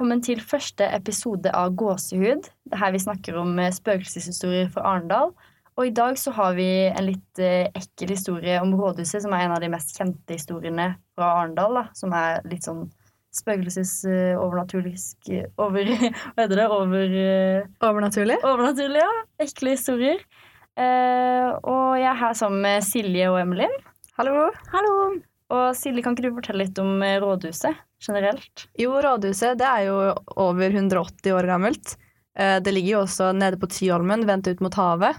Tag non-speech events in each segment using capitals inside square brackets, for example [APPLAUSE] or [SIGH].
velkommen til første episode av Gåsehud. Det er her vi snakker om eh, spøkelseshistorier fra Arendal. Og i dag så har vi en litt eh, ekkel historie om rådhuset, som er en av de mest kjente historiene fra Arendal. Som er litt sånn spøkelses-overnaturlisk over [LAUGHS] Hva heter det? Over eh, Overnaturlig? Overnaturlig, ja. Ekle historier. Eh, og jeg er her sammen med Silje og Emilin. Hallo. Hallo. Og Silje, kan ikke du fortelle litt om eh, rådhuset generelt? Jo, rådhuset det er jo over 180 år gammelt. Eh, Det ligger jo også nede på Tyholmen, vendt ut mot havet.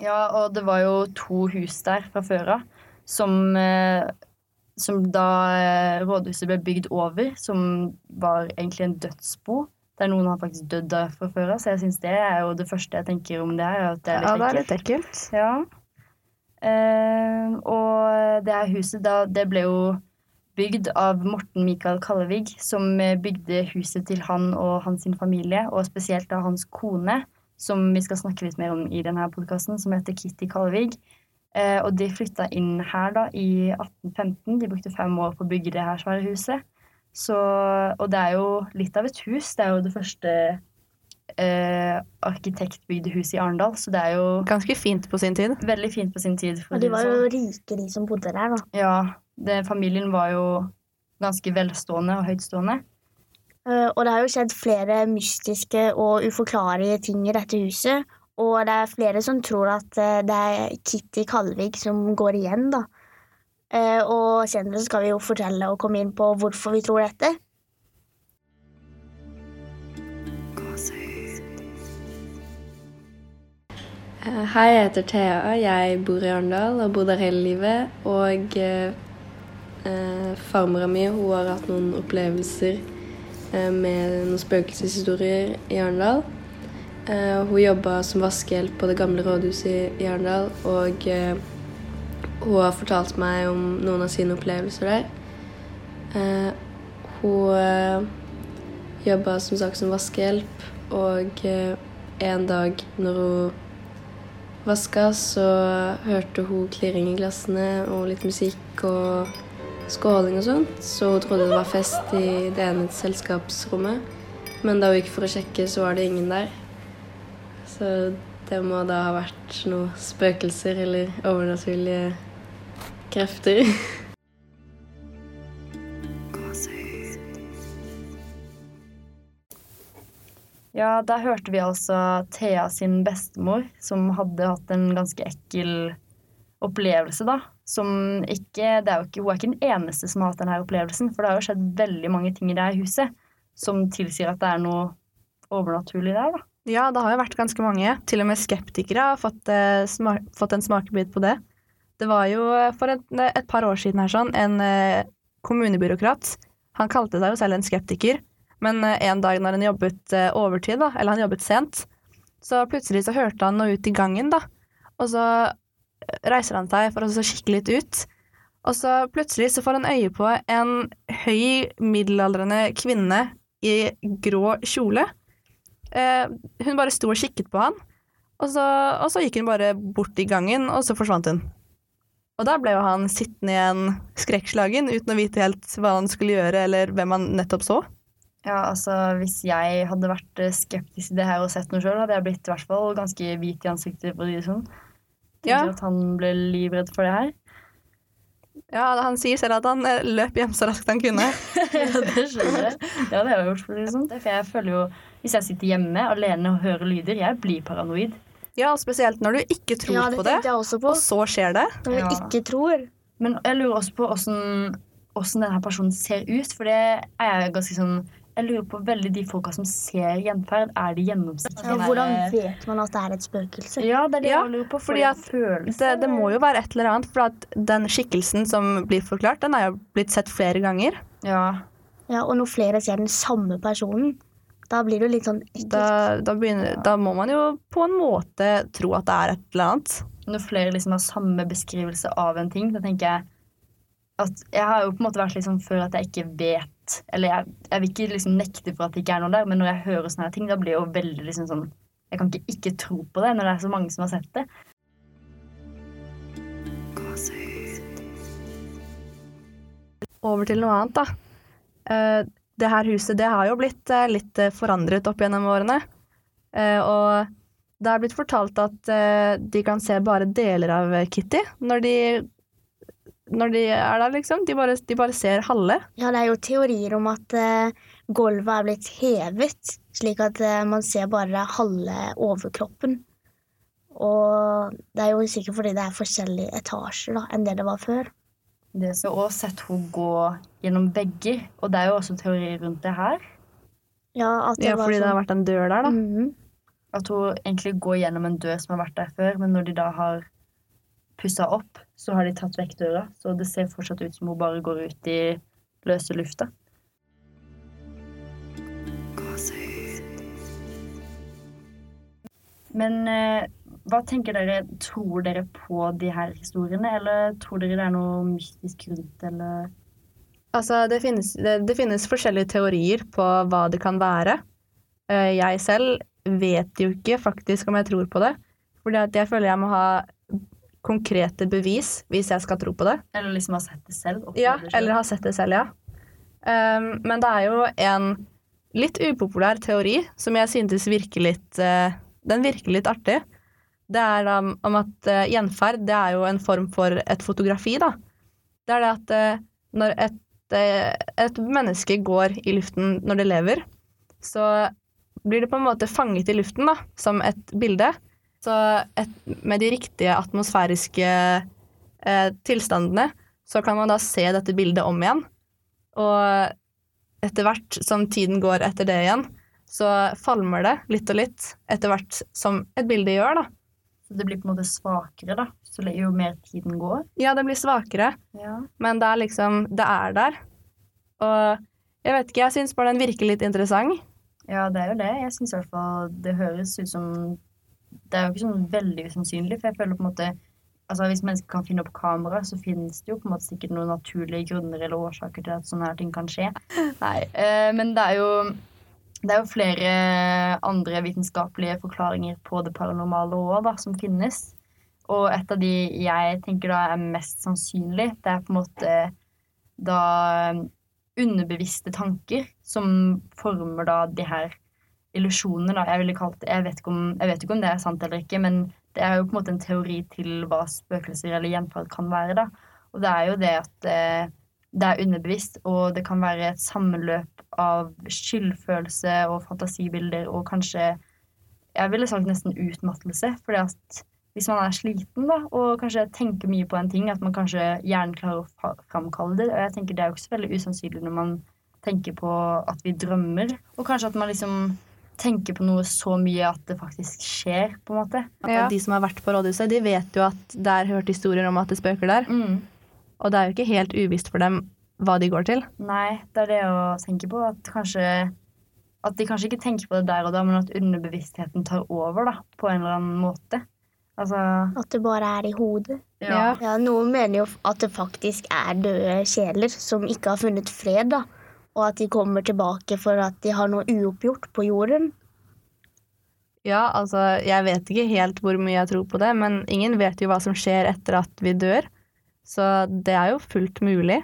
Ja, og det var jo to hus der fra før av som, eh, som da rådhuset ble bygd over, som var egentlig en dødsbo. Der noen har faktisk dødd der fra før av, så jeg syns det er jo det første jeg tenker om det her. At det er litt Ja, det er ekkelt. litt ekkelt. Ja. Eh, og det her huset da, det ble jo bygd av Morten Mikael Kallevig, som eh, bygde huset til han og hans familie, og spesielt da hans kone, som vi skal snakke litt mer om i denne podkasten, som heter Kitty Kallevig. Eh, og de flytta inn her da i 1815. De brukte fem år på å bygge det her svære huset. Så, og det er jo litt av et hus. Det er jo det første eh, arkitektbygde hus i Arendal, så det er jo Ganske fint på sin tid. veldig fint på sin tid. for Og de det var jo rike, de som bodde der, da. Ja, det, familien var jo ganske velstående og høytstående. Uh, Og det har jo skjedd flere mystiske og uforklarlige ting i dette huset. Og det er flere som tror at eh, det er Kitty Kalvik som går igjen, da. Uh, Og senere skal vi jo fortelle og komme inn på hvorfor vi tror dette. Hei, jeg heter Thea. Jeg bor i Arendal og har bodd der hele livet. Og eh, eh, farmora mi hun har hatt noen opplevelser eh, med noen spøkelseshistorier i Arendal. Eh, hun jobba som vaskehjelp på det gamle rådhuset i Arendal. Og eh, hun har fortalt meg om noen av sine opplevelser der. Eh, hun eh, jobba som sagt som vaskehjelp, og eh, en dag når hun vaska, så hørte hun klirring i glassene og litt musikk og skåling og sånt. Så hun trodde det var fest i det ene selskapsrommet. Men da hun gikk for å sjekke, så var det ingen der. Så det må da ha vært noen spøkelser eller overnaturlige krefter. [LAUGHS] Ja, der hørte vi altså Thea sin bestemor, som hadde hatt en ganske ekkel opplevelse, da. Som ikke, er ikke Hun er ikke den eneste som har hatt denne opplevelsen, for det har jo skjedd veldig mange ting i det huset som tilsier at det er noe overnaturlig der, da. Ja, det har jo vært ganske mange. Til og med skeptikere har fått, eh, smak, fått en smakebit på det. Det var jo eh, for et, et par år siden her sånn, en eh, kommunebyråkrat. Han kalte seg jo selv en skeptiker, men eh, en dag når han jobbet eh, overtid, da, eller han jobbet sent, så plutselig så hørte han noe ut i gangen, da. Og så eh, reiser han seg for å kikke litt ut. Og så plutselig så får han øye på en høy, middelaldrende kvinne i grå kjole. Eh, hun bare sto og kikket på han, og så, og så gikk hun bare bort i gangen, og så forsvant hun. Og da ble jo han sittende igjen skrekkslagen uten å vite helt hva han skulle gjøre, eller hvem han nettopp så. Ja, altså Hvis jeg hadde vært eh, skeptisk til det her og sett noe sjøl, hadde jeg blitt i hvert fall ganske hvit i ansiktet. for å si det sånn. Tenker Ja. at han ble livredd for det her. Ja, Han sier selv at han eh, løp hjem så raskt han kunne. [LAUGHS] ja, det skjønner jeg. Ja, Det har jeg gjort. For, liksom. det for jeg føler jo, Hvis jeg sitter hjemme alene og hører lyder, jeg blir paranoid. Ja, Spesielt når du ikke tror Ja, det på det, tenkte jeg også på. og så skjer det. Når du Ja. ikke tror. Men jeg lurer også på åssen denne personen ser ut. For det er jeg ganske sånn Jeg lurer på veldig de folka som ser gjenferd. Er de gjennomsiktige? Hvordan vet man at det er et spøkelse? Ja, det er det Ja, jeg lurer på. fordi at Det, det må jo være et eller annet, for at den skikkelsen som blir forklart, den er jo blitt sett flere ganger. Ja. Ja, Og når flere ser den samme personen, da blir det jo litt sånn. Da, da, begynner, da må man jo på en måte tro at det er et eller annet. Når flere liksom har samme beskrivelse av en ting, da tenker jeg at jeg har jo på en måte vært litt sånn før at jeg ikke vet Eller jeg, jeg vil ikke liksom nekte for at det ikke er noe der, men når jeg hører sånne ting, da blir jeg jo veldig liksom sånn Jeg kan ikke ikke tro på det når det er så mange som har sett det. Over til noe annet, da. Eh, det her huset det har jo blitt eh, litt eh, forandret opp gjennom årene. Og det er blitt fortalt at de kan se bare deler av Kitty når de, når de er der, liksom. De bare, de bare ser halve. Ja, det er jo teorier om at uh, gulvet er blitt hevet, slik at uh, man ser bare halve overkroppen. Og det er jo sikkert fordi det er forskjellige etasjer da, enn det det var før. Det så også sett hun gå gjennom vegger, og det er jo også teorier rundt det her. Ja, at det Ja, var fordi det har sånn- vært en dør der, da. Mhm. At hun egentlig går gjennom en dør som har vært der før, men når de da har pussa opp, så har de tatt vekk døra. Så det ser fortsatt ut som hun bare går ut i løse lufta. Men eh, hva tenker dere? Tror dere på de her historiene, eller tror dere det er noe mystisk rundt, eller Altså, det finnes, det, det finnes forskjellige teorier på hva det kan være. Eh, Jeg selv vet jo ikke faktisk om jeg tror på det. Fordi at jeg føler jeg må ha konkrete bevis hvis jeg skal tro på det. Eller liksom har sett det selv? Ja, det selv? eller har sett det selv, ja. Um, men det er jo en litt upopulær teori som jeg syntes virker litt uh, Den virker litt artig. Det er da om at uh, gjenferd det er jo en form for et fotografi, da. Det er det at uh, når et, et menneske går i luften når det lever, så blir det på en måte fanget i luften da, som et bilde. Så et, med de riktige atmosfæriske eh, tilstandene, så kan man da se dette bildet om igjen. Og etter hvert som tiden går etter det igjen, så falmer det litt og litt etter hvert som et bilde gjør, da. Så det blir på en måte svakere, da. Så jo mer tiden går. Ja, det blir svakere, Ja. men det er liksom Det er der. Og jeg vet ikke, jeg syns bare den virker litt interessant. Ja, det er jo det. Jeg syns i hvert fall det høres ut som Det er jo ikke sånn veldig usannsynlig, for jeg føler på en måte Altså Hvis mennesker kan finne opp kamera, så finnes det jo på en måte sikkert noen naturlige grunner eller årsaker til at sånne her ting kan skje. [LAUGHS] Nei, eh, Men det er jo det er jo flere andre vitenskapelige forklaringer på det paranormale òg, som finnes. Og et av de jeg tenker da er mest sannsynlig, det er på en måte da underbevisste tanker som former da de her illusjonene, da. Jeg ville kalt jeg vet, ikke om, jeg vet ikke om det er sant eller ikke, men det er jo på en måte en teori til hva spøkelser eller gjenferd kan være, da. Og det er jo det at eh, det er underbevisst, og det kan være et sammenløp av skyldfølelse og fantasibilder og kanskje Jeg ville sagt nesten utmattelse, fordi at hvis man er sliten da, og kanskje tenker mye på en ting, at man kanskje hjernen klarer å framkalle det. Og jeg tenker det er jo ikke så veldig usannsynlig når man tenker på at vi drømmer. Og kanskje at man liksom tenker på noe så mye at det faktisk skjer, på en måte. At De som har vært på rådhuset, de vet jo at det er hørt historier om at det spøker der. Mm. Og det er jo ikke helt uvisst for dem hva de går til. Nei, det er det å tenke på. At kanskje At de kanskje ikke tenker på det der og da, men at underbevisstheten tar over, da, på en eller annen måte. Altså At det bare er i hodet. Ja. Ja, Noen mener jo at det faktisk er døde sjeler som ikke har funnet fred, da. Og at de kommer tilbake for at de har noe uoppgjort på jorden. Ja, altså, jeg vet ikke helt hvor mye jeg tror på det, men ingen vet jo hva som skjer etter at vi dør. Så det er jo fullt mulig.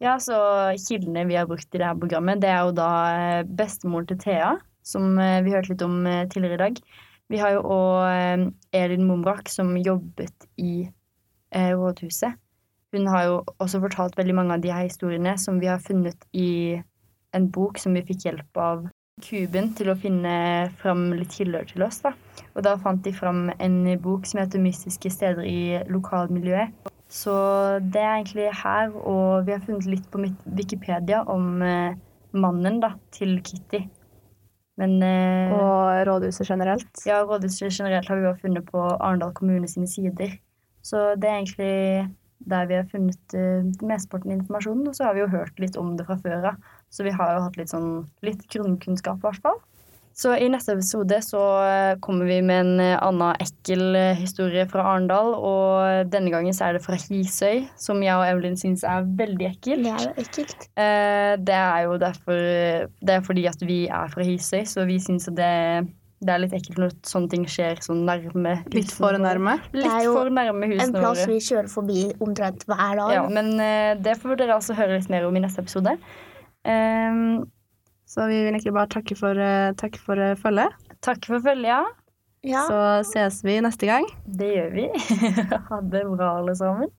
Ja, så Kildene vi har brukt i det her programmet, det er jo da eh, bestemoren til Thea, som eh, vi hørte litt om eh, tidligere i dag. Vi har jo òg Elin Mumbrak, som jobbet i eh, rådhuset. Hun har jo også fortalt veldig mange av de her historiene som vi har funnet i en bok som vi fikk hjelp av Kuben til å finne fram litt kilder til oss. da. Og da fant de fram en bok som heter 'Mystiske steder i lokalmiljøet'. Så det er egentlig her, og vi har funnet litt på Wikipedia om eh, mannen da, til Kitty. Men eh, Og rådhuset generelt. ja, rådhuset generelt har vi jo funnet på Arendal kommune sine sider. Så det er egentlig der vi har funnet eh, mesteparten av informasjonen. Og så har vi jo hørt litt om det fra før av. Så vi har jo hatt litt sånn litt grunnkunnskap, i hvert fall. Så i neste episode så eh, kommer vi med en eh, annen ekkel eh, historie fra Arendal. Og denne gangen så er det fra Hisøy, som jeg og Evelyn syns er veldig ekkelt. Det er ekkelt. Det er jo derfor Det er fordi at vi er fra Hisøy, så vi syns at det det er litt ekkelt når sånne ting skjer så nærme Litt husene for våre. Litt Det er jo nærme En plass vi kjører forbi omtrent hver dag. Ja, men det får dere altså høre litt mer om i neste episode. Ehm, Så vi vil egentlig bare takke for, eh, takke for eh, følget. takk for følget. Ja. Så ses vi neste gang. Det gjør vi. [LAUGHS] ha det bra, alle sammen.